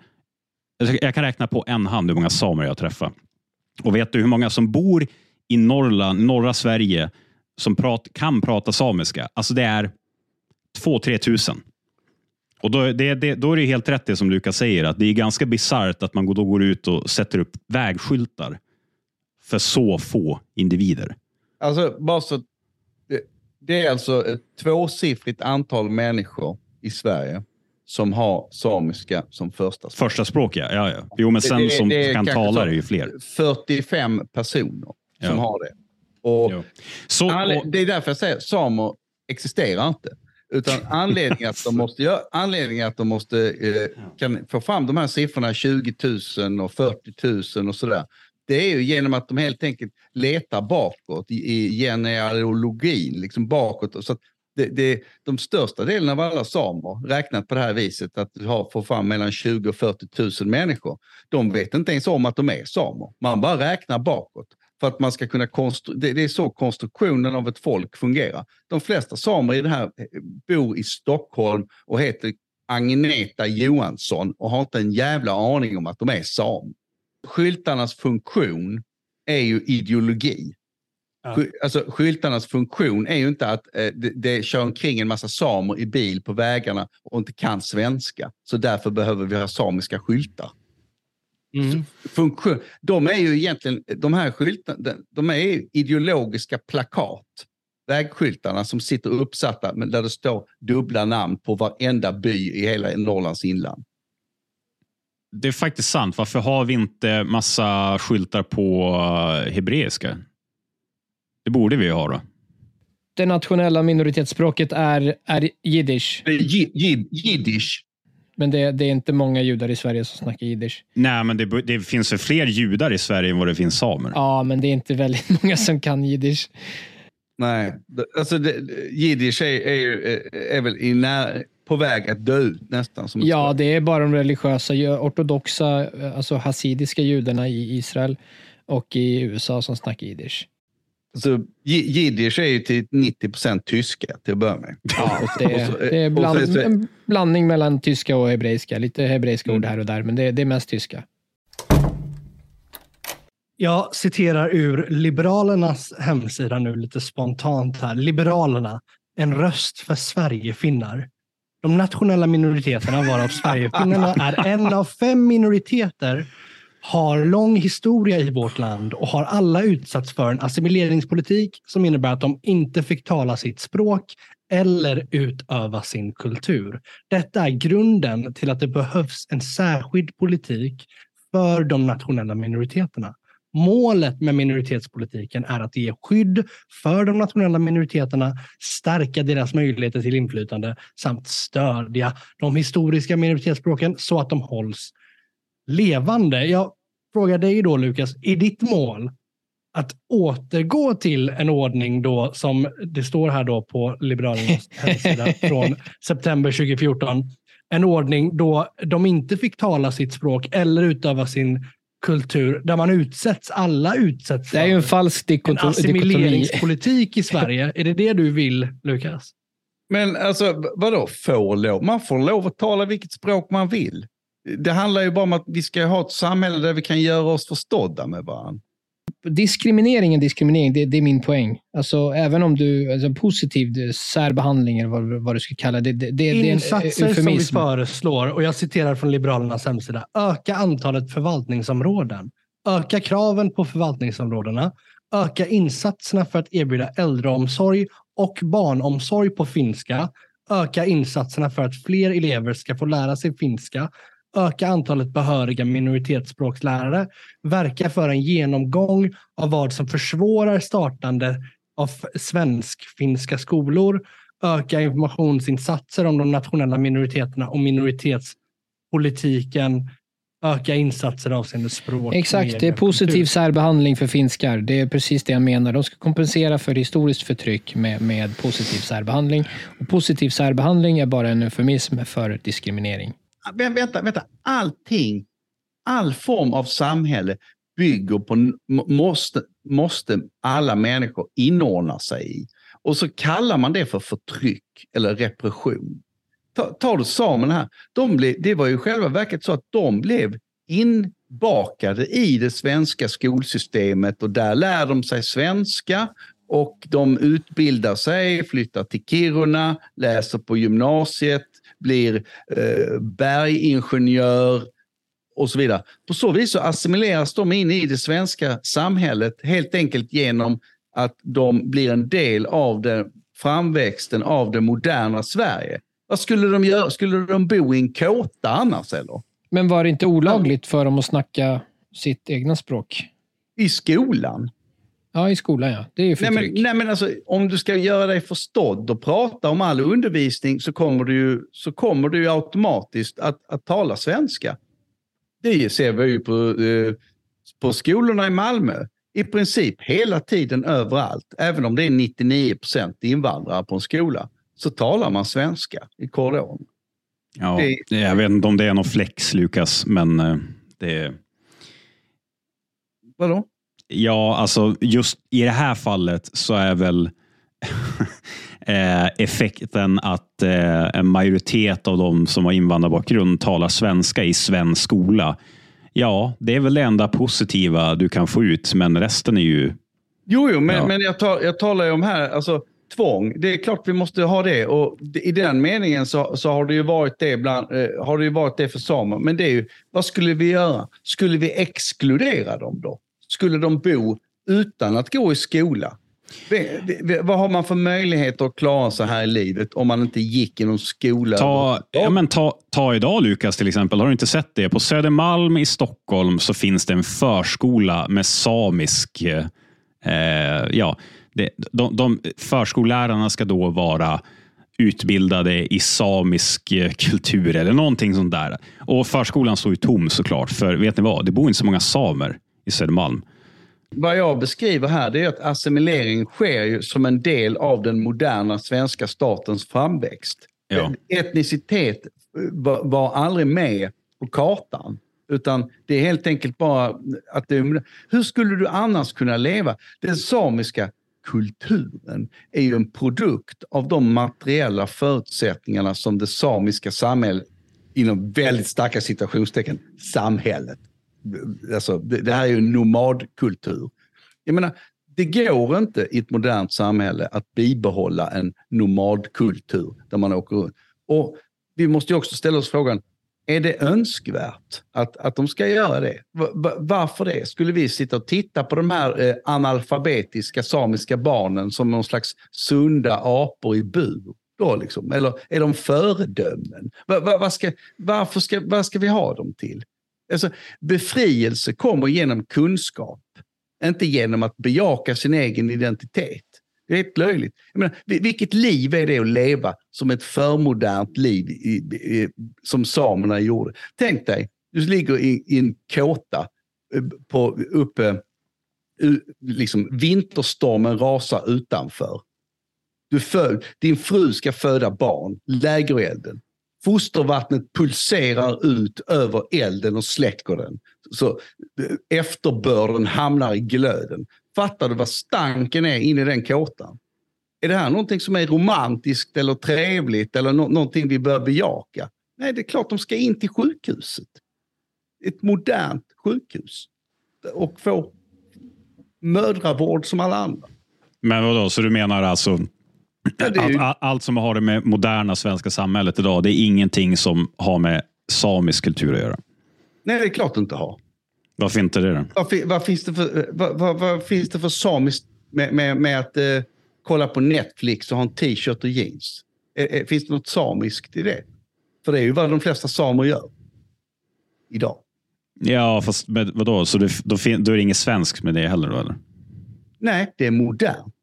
Speaker 2: Jag kan räkna på en hand hur många samer jag träffat. Och vet du hur många som bor i Norrland, norra Sverige som prat, kan prata samiska? Alltså det är 2-3 tusen. Och då, det, det, då är det helt rätt det som Lukas säger, att det är ganska bisarrt att man då går ut och sätter upp vägskyltar för så få individer.
Speaker 1: Alltså, bara så, det, det är alltså ett tvåsiffrigt antal människor i Sverige som har samiska som första
Speaker 2: språk. Första språk, ja. ja, ja. Jo, men sen det, det, som det kan tala är det ju fler.
Speaker 1: 45 personer ja. som har det. Och, Så, och Det är därför jag säger att samer existerar inte. Utan anledningen att de måste, göra, anledningen att de måste eh, kan få fram de här siffrorna 20 000 och 40 000 och sådär det är ju genom att de helt enkelt letar bakåt i genealogin, liksom bakåt. Så det, det, de största delen av alla samer, räknat på det här viset, att du har, får fram mellan 20 och 40 000 människor, de vet inte ens om att de är samer. Man bara räknar bakåt. För att man ska kunna det, det är så konstruktionen av ett folk fungerar. De flesta samer i det här eh, bor i Stockholm och heter Agneta Johansson och har inte en jävla aning om att de är samer skyltarnas funktion är ju ideologi. Ja. Alltså, skyltarnas funktion är ju inte att eh, det, det kör omkring en massa samer i bil på vägarna och inte kan svenska. Så därför behöver vi ha samiska skyltar. Mm. Funktion. De är ju egentligen, de här skyltarna, de är ideologiska plakat. Vägskyltarna som sitter uppsatta men där det står dubbla namn på varenda by i hela Norrlands inland
Speaker 2: det är faktiskt sant. Varför har vi inte massa skyltar på eh, hebreiska? Det borde vi ju ha då.
Speaker 3: Det nationella minoritetsspråket är, är jiddisch.
Speaker 1: Jiddisch.
Speaker 3: Men det, det, är inte många judar i Sverige som snackar jiddisch.
Speaker 2: Nej, men det, det finns ju fler judar i Sverige än vad det finns samer.
Speaker 3: Ja, men det är inte väldigt många som kan jiddisch.
Speaker 1: Nej, alltså jiddisch är, är, är, väl i när, på väg att dö ut nästan.
Speaker 3: Som ja, det är bara de religiösa, ortodoxa, alltså hasidiska judarna i Israel och i USA som snackar jiddisch.
Speaker 1: jiddisch är ju till 90 procent tyska till att börja med.
Speaker 3: Ja, det, det är bland, en blandning mellan tyska och hebreiska. Lite hebreiska mm. ord här och där, men det, det är mest tyska.
Speaker 4: Jag citerar ur Liberalernas hemsida nu lite spontant här. Liberalerna, en röst för Sverigefinnar. De nationella minoriteterna, varav Sverigefinnarna är en av fem minoriteter, har lång historia i vårt land och har alla utsatts för en assimileringspolitik som innebär att de inte fick tala sitt språk eller utöva sin kultur. Detta är grunden till att det behövs en särskild politik för de nationella minoriteterna. Målet med minoritetspolitiken är att ge skydd för de nationella minoriteterna, stärka deras möjligheter till inflytande samt stödja de historiska minoritetsspråken så att de hålls levande. Jag frågar dig då, Lukas, är ditt mål att återgå till en ordning då som det står här då på Liberalernas hemsida från september 2014, en ordning då de inte fick tala sitt språk eller utöva sin kultur där man utsätts, alla utsätts
Speaker 3: Det är ju en falsk dikotomi. En
Speaker 4: assimileringspolitik i Sverige. Är det det du vill, Lukas?
Speaker 1: Men alltså, vadå får lov? Man får lov att tala vilket språk man vill. Det handlar ju bara om att vi ska ha ett samhälle där vi kan göra oss förstådda med varandra
Speaker 3: diskriminering är diskriminering, det, det, är min poäng. Alltså, även om du, alltså, positiv särbehandling eller vad, vad du ska kalla det. det, det eh,
Speaker 4: Insatser det som vi föreslår, och jag citerar från Liberalernas hemsida, öka antalet förvaltningsområden, öka kraven på förvaltningsområdena, öka insatserna för att erbjuda äldreomsorg och barnomsorg på finska, öka insatserna för att fler elever ska få lära sig finska, öka antalet behöriga minoritetsspråkslärare, verka för en genomgång av vad som försvårar startande av svensk-finska skolor, öka informationsinsatser om de nationella minoriteterna och minoritetspolitiken, öka insatser avseende språk.
Speaker 3: Exakt, det är positiv särbehandling för finskar. Det är precis det jag menar. De ska kompensera för historiskt förtryck med, med positiv särbehandling. Och positiv särbehandling är bara en eufemism för diskriminering
Speaker 1: vänta, vänta, allting, all form av samhälle bygger på, måste, måste alla människor inordna sig i. Och så kallar man det för förtryck eller repression. Ta, tar du samerna här, de blev, det var ju själva verket så att de blev inbakade i det svenska skolsystemet och där lär de sig svenska och de utbildar sig, flyttar till Kiruna, läser på gymnasiet blir eh, bergingenjör och så vidare. På så vis så assimileras de in i det svenska samhället helt enkelt genom att de blir en del av den, framväxten av det moderna Sverige. Vad skulle de göra? Skulle de bo i en kåta annars? Eller?
Speaker 3: Men var det inte olagligt för dem att snacka sitt egna språk?
Speaker 1: I skolan?
Speaker 3: Ja, i skolan ja. Det är ju
Speaker 1: förtryck. Nej, men, nej, men alltså, om du ska göra dig förstådd och prata om all undervisning så kommer du ju, så kommer du automatiskt att, att tala svenska. Det ser vi ju på, eh, på skolorna i Malmö. I princip hela tiden överallt, även om det är 99 procent invandrare på en skola, så talar man svenska i korridoren.
Speaker 2: Ja, det, jag vet inte om det är någon flex, Lukas, men eh, det...
Speaker 1: Vadå?
Speaker 2: Ja, alltså just i det här fallet så är väl eh, effekten att eh, en majoritet av de som har invandrarbakgrund talar svenska i svensk skola. Ja, det är väl det enda positiva du kan få ut, men resten är ju...
Speaker 1: Jo, jo men, ja. men jag, tar, jag talar ju om här, alltså tvång. Det är klart vi måste ha det och i den meningen så, så har det ju varit det, bland, eh, har det varit det för samer. Men det är ju, vad skulle vi göra? Skulle vi exkludera dem då? skulle de bo utan att gå i skola? Vad har man för möjligheter att klara sig här i livet om man inte gick i någon skola?
Speaker 2: Ta, ja, men ta, ta idag Lukas till exempel. Har du inte sett det? På Södermalm i Stockholm så finns det en förskola med samisk... Eh, ja, det, de, de, förskollärarna ska då vara utbildade i samisk eh, kultur eller någonting sånt där. Och förskolan står ju tom såklart, för vet ni vad? Det bor inte så många samer i Södermalm.
Speaker 1: Vad jag beskriver här det är att assimilering sker ju som en del av den moderna svenska statens framväxt. Ja. Etnicitet eh, var, var aldrig med på kartan. Utan det är helt enkelt bara att det, Hur skulle du annars kunna leva? Den samiska kulturen är ju en produkt av de materiella förutsättningarna som det samiska samhället, inom väldigt starka citationstecken, samhället Alltså, det, det här är ju nomadkultur. Jag menar, det går inte i ett modernt samhälle att bibehålla en nomadkultur där man åker runt. Och vi måste också ställa oss frågan, är det önskvärt att, att de ska göra det? Varför det? Skulle vi sitta och titta på de här eh, analfabetiska samiska barnen som någon slags sunda apor i bur? Då liksom? Eller är de föredömen? Va, va, va ska, varför ska, vad ska vi ha dem till? Alltså, befrielse kommer genom kunskap, inte genom att bejaka sin egen identitet. Det är helt löjligt. Jag menar, vilket liv är det att leva som ett förmodernt liv i, i, som samerna gjorde? Tänk dig, du ligger i, i en kåta eh, på, uppe, liksom, vinterstormen rasar utanför. Du föd, din fru ska föda barn, lägerelden fostervattnet pulserar ut över elden och släcker den. Så eh, efterbörden hamnar i glöden. Fattar du vad stanken är inne i den kåtan? Är det här någonting som är romantiskt eller trevligt eller no någonting vi bör bejaka? Nej, det är klart de ska in till sjukhuset. Ett modernt sjukhus. Och få mödravård som alla andra.
Speaker 2: Men vadå, så du menar alltså allt, all, allt som har det med moderna svenska samhället idag, det är ingenting som har med samisk kultur att göra.
Speaker 1: Nej, det är klart det inte har. Varför inte det då? Vad, vad, finns, det för, vad, vad finns det för samiskt med, med, med att eh, kolla på Netflix och ha en t-shirt och jeans? Eh, eh, finns det något samiskt i det? För det är ju vad de flesta samer gör idag.
Speaker 2: Ja, fast med, vadå? Så det, då, fin, då är det inget svenskt med det heller då? Eller?
Speaker 1: Nej, det är modernt.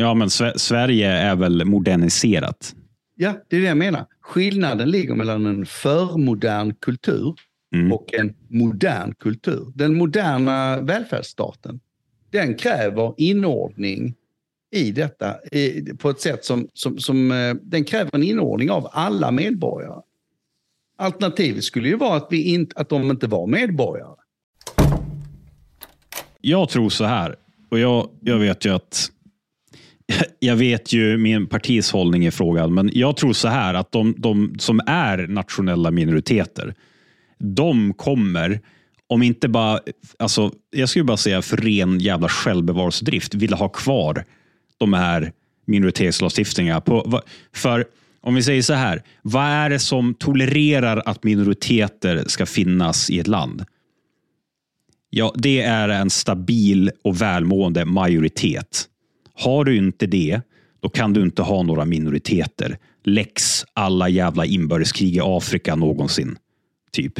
Speaker 2: Ja, men Sverige är väl moderniserat?
Speaker 1: Ja, det är det jag menar. Skillnaden ligger mellan en förmodern kultur mm. och en modern kultur. Den moderna välfärdsstaten, den kräver inordning i detta på ett sätt som, som, som eh, den kräver en inordning av alla medborgare. Alternativet skulle ju vara att, vi in, att de inte var medborgare.
Speaker 2: Jag tror så här, och jag, jag vet ju att jag vet ju min partis hållning i frågan, men jag tror så här att de, de som är nationella minoriteter, de kommer, om inte bara, alltså, jag skulle bara säga för ren jävla självbevarelsedrift, vilja ha kvar de här minoritetslagstiftningarna. för om vi säger så här, vad är det som tolererar att minoriteter ska finnas i ett land? Ja, det är en stabil och välmående majoritet. Har du inte det, då kan du inte ha några minoriteter. Lex alla jävla inbördeskrig i Afrika någonsin. Typ.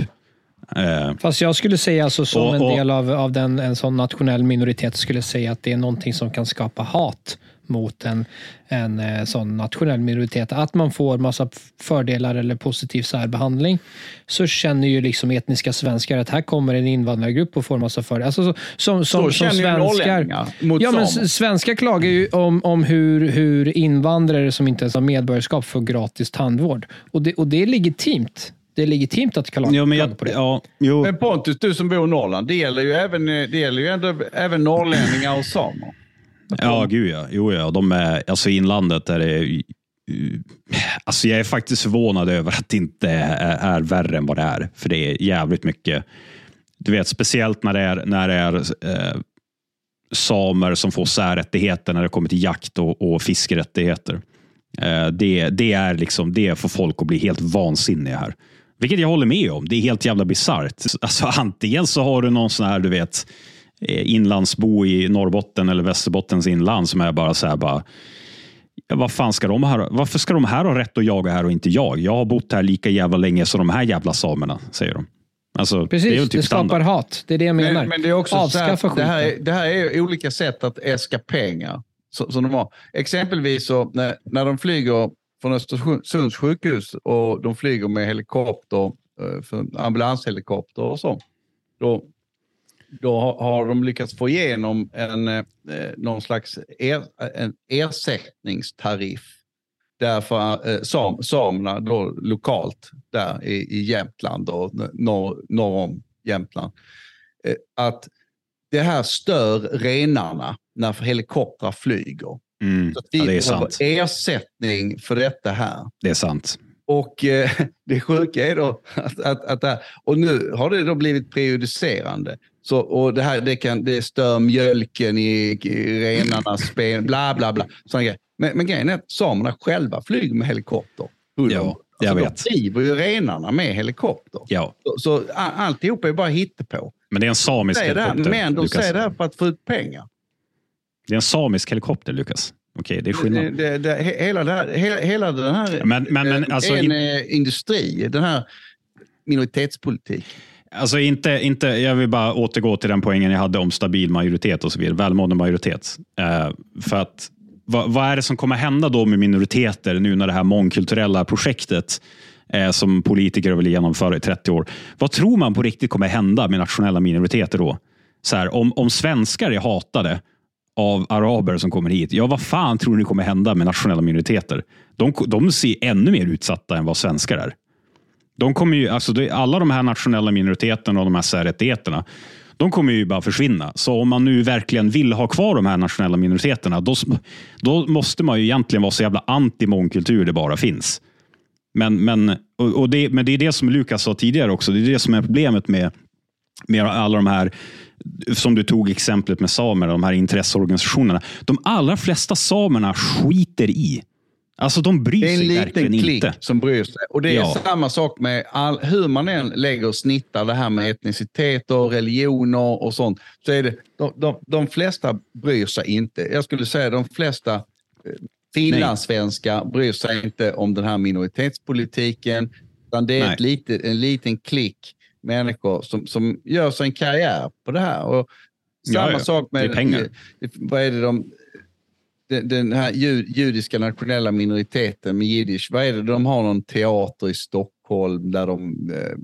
Speaker 3: Eh, Fast jag skulle säga, alltså, som och, och, en del av, av den, en sån nationell minoritet, skulle säga att det är någonting som kan skapa hat mot en, en eh, sån nationell minoritet, att man får massa fördelar eller positiv särbehandling, så känner ju liksom etniska svenskar att här kommer en invandrargrupp och får massa fördelar. Alltså, som, som, så som, som svenskar. Mot ja, men svenskar klagar ju om, om hur, hur invandrare som inte ens har medborgarskap får gratis tandvård. Och det, och det är legitimt det är legitimt att klaga jo, men jag, på det. Ja, men
Speaker 1: Pontus, du som bor i Norrland, det gäller ju även, eh, det gäller ju ändå, även norrlänningar och samer.
Speaker 2: Ja, gud ja. Jo, ja. De är, alltså inlandet är det... Alltså jag är faktiskt förvånad över att det inte är, är värre än vad det är. För det är jävligt mycket. Du vet, speciellt när det är, när det är eh, samer som får särrättigheter när det kommer till jakt och, och fiskerättigheter. Eh, det, det, är liksom, det får folk att bli helt vansinniga här. Vilket jag håller med om. Det är helt jävla bisarrt. Alltså, antingen så har du någon sån här, du vet, Eh, inlandsbo i Norrbotten eller Västerbottens inland som är bara så här bara vad fan ska de här, varför ska de här ha rätt att jaga här och inte jag? Jag har bott här lika jävla länge som de här jävla samerna, säger de.
Speaker 3: Alltså, Precis, det, är typ det skapar standard. hat. Det är det jag menar.
Speaker 1: Men, men det är också Avskaffa här, det, här är, det här är olika sätt att äska pengar. Så, som de har. Exempelvis så, när, när de flyger från Östersunds sjukhus och de flyger med helikopter, eh, ambulanshelikopter och så. Då då har de lyckats få igenom en, eh, eh, någon slags er, en ersättningstariff därför eh, sam, samerna då lokalt där i, i Jämtland och norr, norr om Jämtland. Eh, att det här stör renarna när helikoptrar flyger.
Speaker 2: Mm, så att vi ja, det är sant.
Speaker 1: ersättning för detta här.
Speaker 2: Det är sant.
Speaker 1: Och eh, det sjuka är då att, att, att och nu har det då blivit prejudicerande. Så, och det, här, det, kan, det stör mjölken i, i renarnas ben, bla bla bla. Men, men grejen är att samerna själva flyger med helikopter.
Speaker 2: Ja, jag alltså, vet. De
Speaker 1: driver ju renarna med helikopter.
Speaker 2: Ja.
Speaker 1: Så, så alltihop är bara hittepå.
Speaker 2: Men det är en samisk helikopter.
Speaker 1: men de säger det här för att få ut pengar.
Speaker 2: Det är en samisk helikopter, Lukas. Okej, det är skillnad. Det, det,
Speaker 1: hela, det här, hela, hela den här... Men, men, men, eh, alltså, en in... Eh, industri, den här minoritetspolitik.
Speaker 2: Alltså inte, inte, jag vill bara återgå till den poängen jag hade om stabil majoritet och så vidare, välmående majoritet. Eh, för att, vad, vad, är det som kommer hända då med minoriteter nu när det här mångkulturella projektet eh, som politiker vill genomföra i 30 år. Vad tror man på riktigt kommer hända med nationella minoriteter då? Så här, om, om svenskar är hatade av araber som kommer hit. Ja, vad fan tror ni kommer hända med nationella minoriteter? De, de ser ännu mer utsatta än vad svenskar är. De kommer ju, alltså, alla de här nationella minoriteterna och de här särrättigheterna, de kommer ju bara försvinna. Så om man nu verkligen vill ha kvar de här nationella minoriteterna, då, då måste man ju egentligen vara så jävla anti mångkultur det bara finns. Men, men, och det, men det är det som Lukas sa tidigare också. Det är det som är problemet med, med alla de här som du tog exemplet med samerna, de här intresseorganisationerna. De allra flesta samerna skiter i. Alltså de bryr sig verkligen inte. Det är en liten klick inte.
Speaker 1: som bryr sig. Och det är ja. samma sak med all, hur man än lägger och snittar det här med etnicitet och religioner och sånt. Så är det, de, de, de flesta bryr sig inte. Jag skulle säga de flesta eh, finlandssvenskar bryr sig inte om den här minoritetspolitiken. Utan det är lite, en liten klick människor som, som gör sig en karriär på det här. Och samma ja, ja. sak med... Det är pengar. Vad är det de... Den här judiska nationella minoriteten med jiddisch, vad är det de har någon teater i Stockholm där de eh,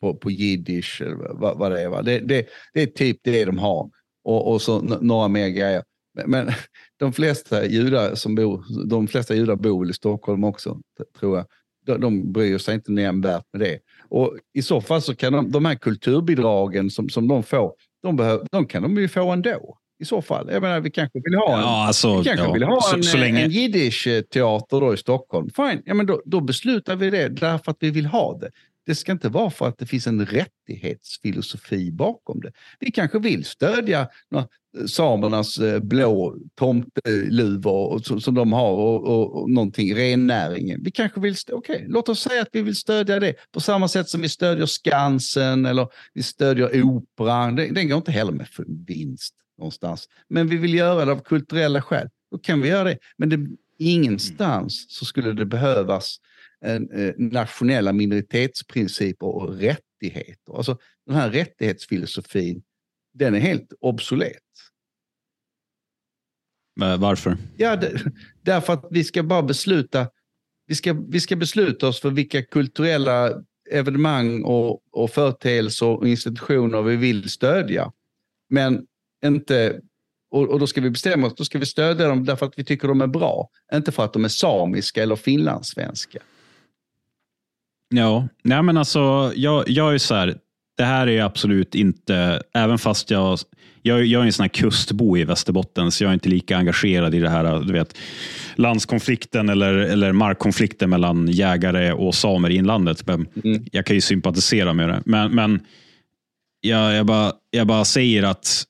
Speaker 1: på, på jiddisch, vad, vad det är. Va? Det, det, det är typ det de har. Och, och så några mer grejer. Men de flesta judar som bor, de flesta judar bor i Stockholm också, tror jag. De, de bryr sig inte nämnvärt med det. Och I så fall så kan de, de här kulturbidragen som, som de får, de, behöv, de kan de ju få ändå. I så fall. Jag menar, vi kanske vill ha en, ja, alltså, vi ja. länge... jiddisch-teater eh, i Stockholm. Fine, ja, men då, då beslutar vi det därför att vi vill ha det. Det ska inte vara för att det finns en rättighetsfilosofi bakom det. Vi kanske vill stödja samernas eh, blå tomteluvor som de har och, och, och någonting, rennäringen. Vi kanske vill, okej, okay, låt oss säga att vi vill stödja det på samma sätt som vi stödjer Skansen eller vi stödjer Operan. Den, går inte heller med vinst någonstans. Men vi vill göra det av kulturella skäl. Då kan vi göra det. Men det, mm. ingenstans så skulle det behövas Eh, nationella minoritetsprinciper och rättigheter. Alltså den här rättighetsfilosofin, den är helt obsolet.
Speaker 2: varför?
Speaker 1: Ja, därför att vi ska bara besluta, vi ska, vi ska besluta oss för vilka kulturella evenemang och, och företeelser och institutioner vi vill stödja. Men inte, och, och, då ska vi bestämma oss, då ska vi stödja dem därför att vi tycker de är bra. Inte för att de är samiska eller finlandssvenska.
Speaker 2: Ja, nej men alltså, jag, jag är så här, det här är absolut inte, även fast jag, jag, jag är en sån här kustbo i Västerbotten, så jag är inte lika engagerad i det här du vet, landskonflikten eller, eller markkonflikten mellan jägare och samer i inlandet. Men mm. Jag kan ju sympatisera med det, men, men jag, jag, bara, jag bara säger att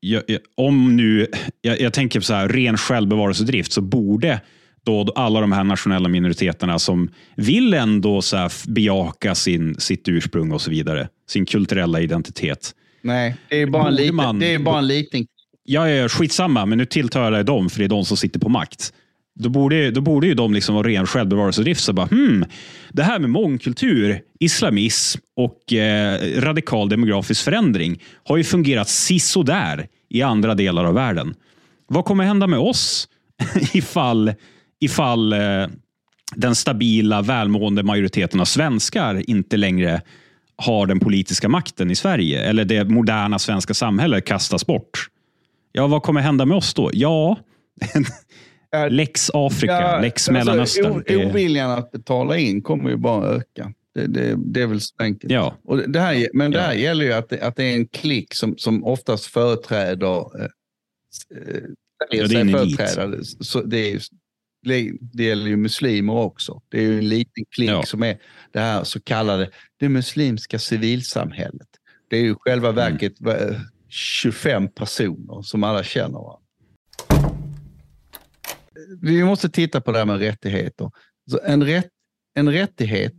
Speaker 2: jag, jag, om nu, jag, jag tänker på så här, ren självbevarelsedrift, så borde då alla de här nationella minoriteterna som vill ändå så här bejaka sin, sitt ursprung och så vidare. Sin kulturella identitet.
Speaker 1: Nej, det är bara en liten... Man, det är bara en liten.
Speaker 2: Ja, ja, skitsamma, men nu tilltalar jag dem, för det är de som sitter på makt. Då borde, då borde ju de liksom ha ren självbevarelsedrift. Så bara, hmm, det här med mångkultur, islamism och eh, radikal demografisk förändring har ju fungerat sisådär i andra delar av världen. Vad kommer hända med oss ifall ifall eh, den stabila, välmående majoriteten av svenskar inte längre har den politiska makten i Sverige eller det moderna svenska samhället kastas bort. Ja, vad kommer hända med oss då? Ja, lex Afrika, ja, lex alltså, Mellanöstern.
Speaker 1: O, oviljan att betala in kommer ju bara öka. Det, det, det är väl så enkelt.
Speaker 2: Ja.
Speaker 1: Och det här, men det här ja. gäller ju att det, att det är en klick som, som oftast företräder eh, eh
Speaker 2: ja, det är en Så
Speaker 1: det det gäller ju muslimer också. Det är ju en liten klick ja. som är det här så kallade det muslimska civilsamhället. Det är ju själva mm. verket mm. 25 personer som alla känner. Va? Vi måste titta på det här med rättigheter. Så en, rätt, en rättighet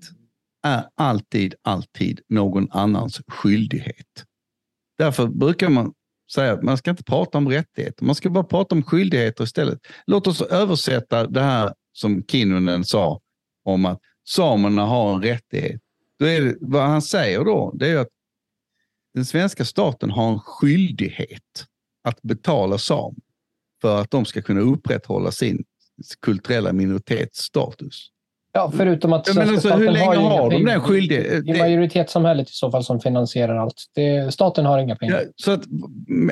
Speaker 1: är alltid, alltid någon annans skyldighet. Därför brukar man säger att man ska inte prata om rättigheter, man ska bara prata om skyldigheter istället. Låt oss översätta det här som Kinnunen sa om att samerna har en rättighet. Då är det, vad han säger då, det är att den svenska staten har en skyldighet att betala samer för att de ska kunna upprätthålla sin kulturella minoritetsstatus.
Speaker 3: Ja, förutom att
Speaker 1: svenska men alltså, hur länge har, har de den skyldigheten? Det är
Speaker 3: majoritetssamhället i så fall som finansierar allt. Det, staten har inga pengar. Ja,
Speaker 1: så att,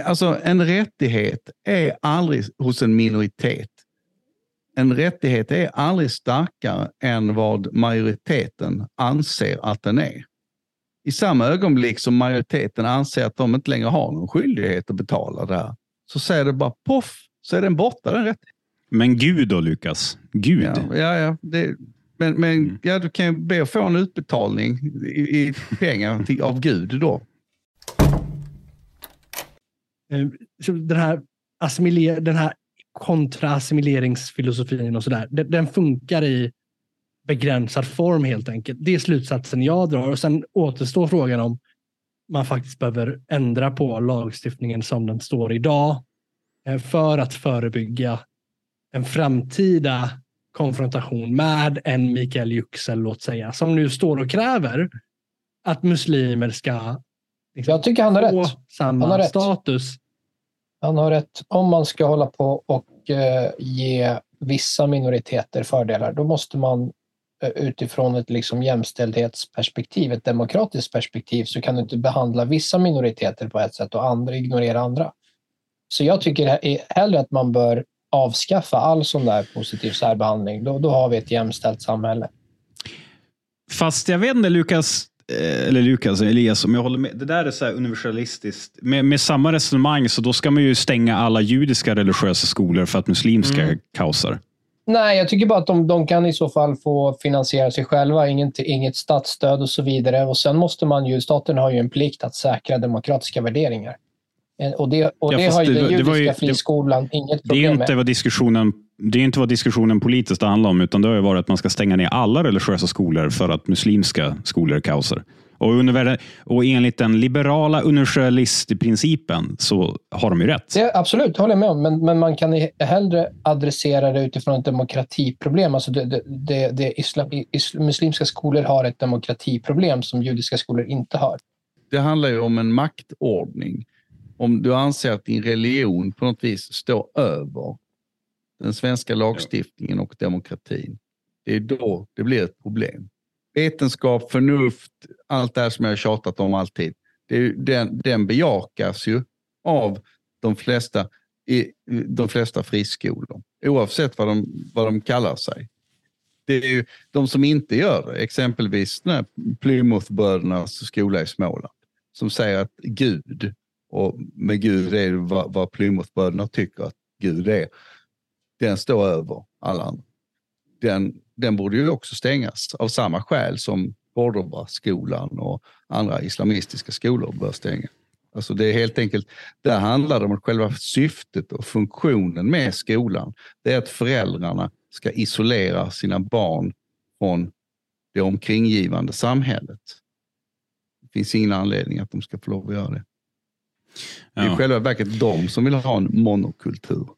Speaker 1: alltså, en rättighet är aldrig hos en minoritet. En rättighet är aldrig starkare än vad majoriteten anser att den är. I samma ögonblick som majoriteten anser att de inte längre har någon skyldighet att betala det här, så säger det bara poff, så är den borta, den rättigheten.
Speaker 2: Men Gud då, Lukas? Gud?
Speaker 1: Ja, ja, ja det, men, men mm. ja, du kan ju be att få en utbetalning i, i pengar till, av Gud då.
Speaker 4: Eh, den här, den här kontraassimileringsfilosofin och sådär, den, den funkar i begränsad form helt enkelt. Det är slutsatsen jag drar. Och sen återstår frågan om man faktiskt behöver ändra på lagstiftningen som den står idag eh, för att förebygga en framtida konfrontation med en Mikael Yüksel, låt säga, som nu står och kräver att muslimer ska
Speaker 3: liksom, Jag tycker han har få rätt.
Speaker 4: samma
Speaker 3: han
Speaker 4: har status. Rätt.
Speaker 3: Han har rätt. Om man ska hålla på och eh, ge vissa minoriteter fördelar, då måste man eh, utifrån ett liksom jämställdhetsperspektiv, ett demokratiskt perspektiv, så kan du inte behandla vissa minoriteter på ett sätt och andra ignorera andra. Så jag tycker hellre att man bör avskaffa all sån där positiv särbehandling, då, då har vi ett jämställt samhälle.
Speaker 2: Fast jag vet inte, Lukas, eh, eller Lukas, Elias, om jag håller med. Det där är så här universalistiskt. Med, med samma resonemang, så då ska man ju stänga alla judiska religiösa skolor för att muslimska mm. kaosar.
Speaker 3: Nej, jag tycker bara att de, de, kan i så fall få finansiera sig själva. Inget, inget statsstöd och så vidare. Och Sen måste man ju, staten har ju en plikt att säkra demokratiska värderingar. Eh, och det, och det har ju det, den judiska det ju, friskolan det, inget problem det är inte med. Vad
Speaker 2: diskussionen, det är inte vad diskussionen politiskt handlar om, utan det har ju varit att man ska stänga ner alla religiösa skolor för att muslimska skolor kaosar. Och, och enligt den liberala universalistprincipen så har de ju rätt.
Speaker 3: Det, absolut, håller jag med om. Men, men man kan hellre adressera det utifrån ett demokratiproblem. Alltså det, det, det, det islam, islam, muslimska skolor har ett demokratiproblem som judiska skolor inte har.
Speaker 1: Det handlar ju om en maktordning om du anser att din religion på något vis står över den svenska lagstiftningen och demokratin, det är då det blir ett problem. Vetenskap, förnuft, allt det här som jag har tjatat om alltid, det den, den bejakas ju av de flesta, de flesta friskolor, oavsett vad de, vad de kallar sig. Det är ju de som inte gör det, exempelvis Plymouthbrödernas skola i Småland, som säger att Gud och med Gud är vad, vad Plymouthbröderna tycker att Gud är. Den står över alla andra. Den, den borde ju också stängas av samma skäl som Cordoba-skolan och andra islamistiska skolor bör stänga. Alltså det är helt enkelt, där handlar det om att själva syftet och funktionen med skolan. Det är att föräldrarna ska isolera sina barn från det omkringgivande samhället. Det finns ingen anledning att de ska få lov att göra det. Det är i själva verket de som vill ha en monokultur.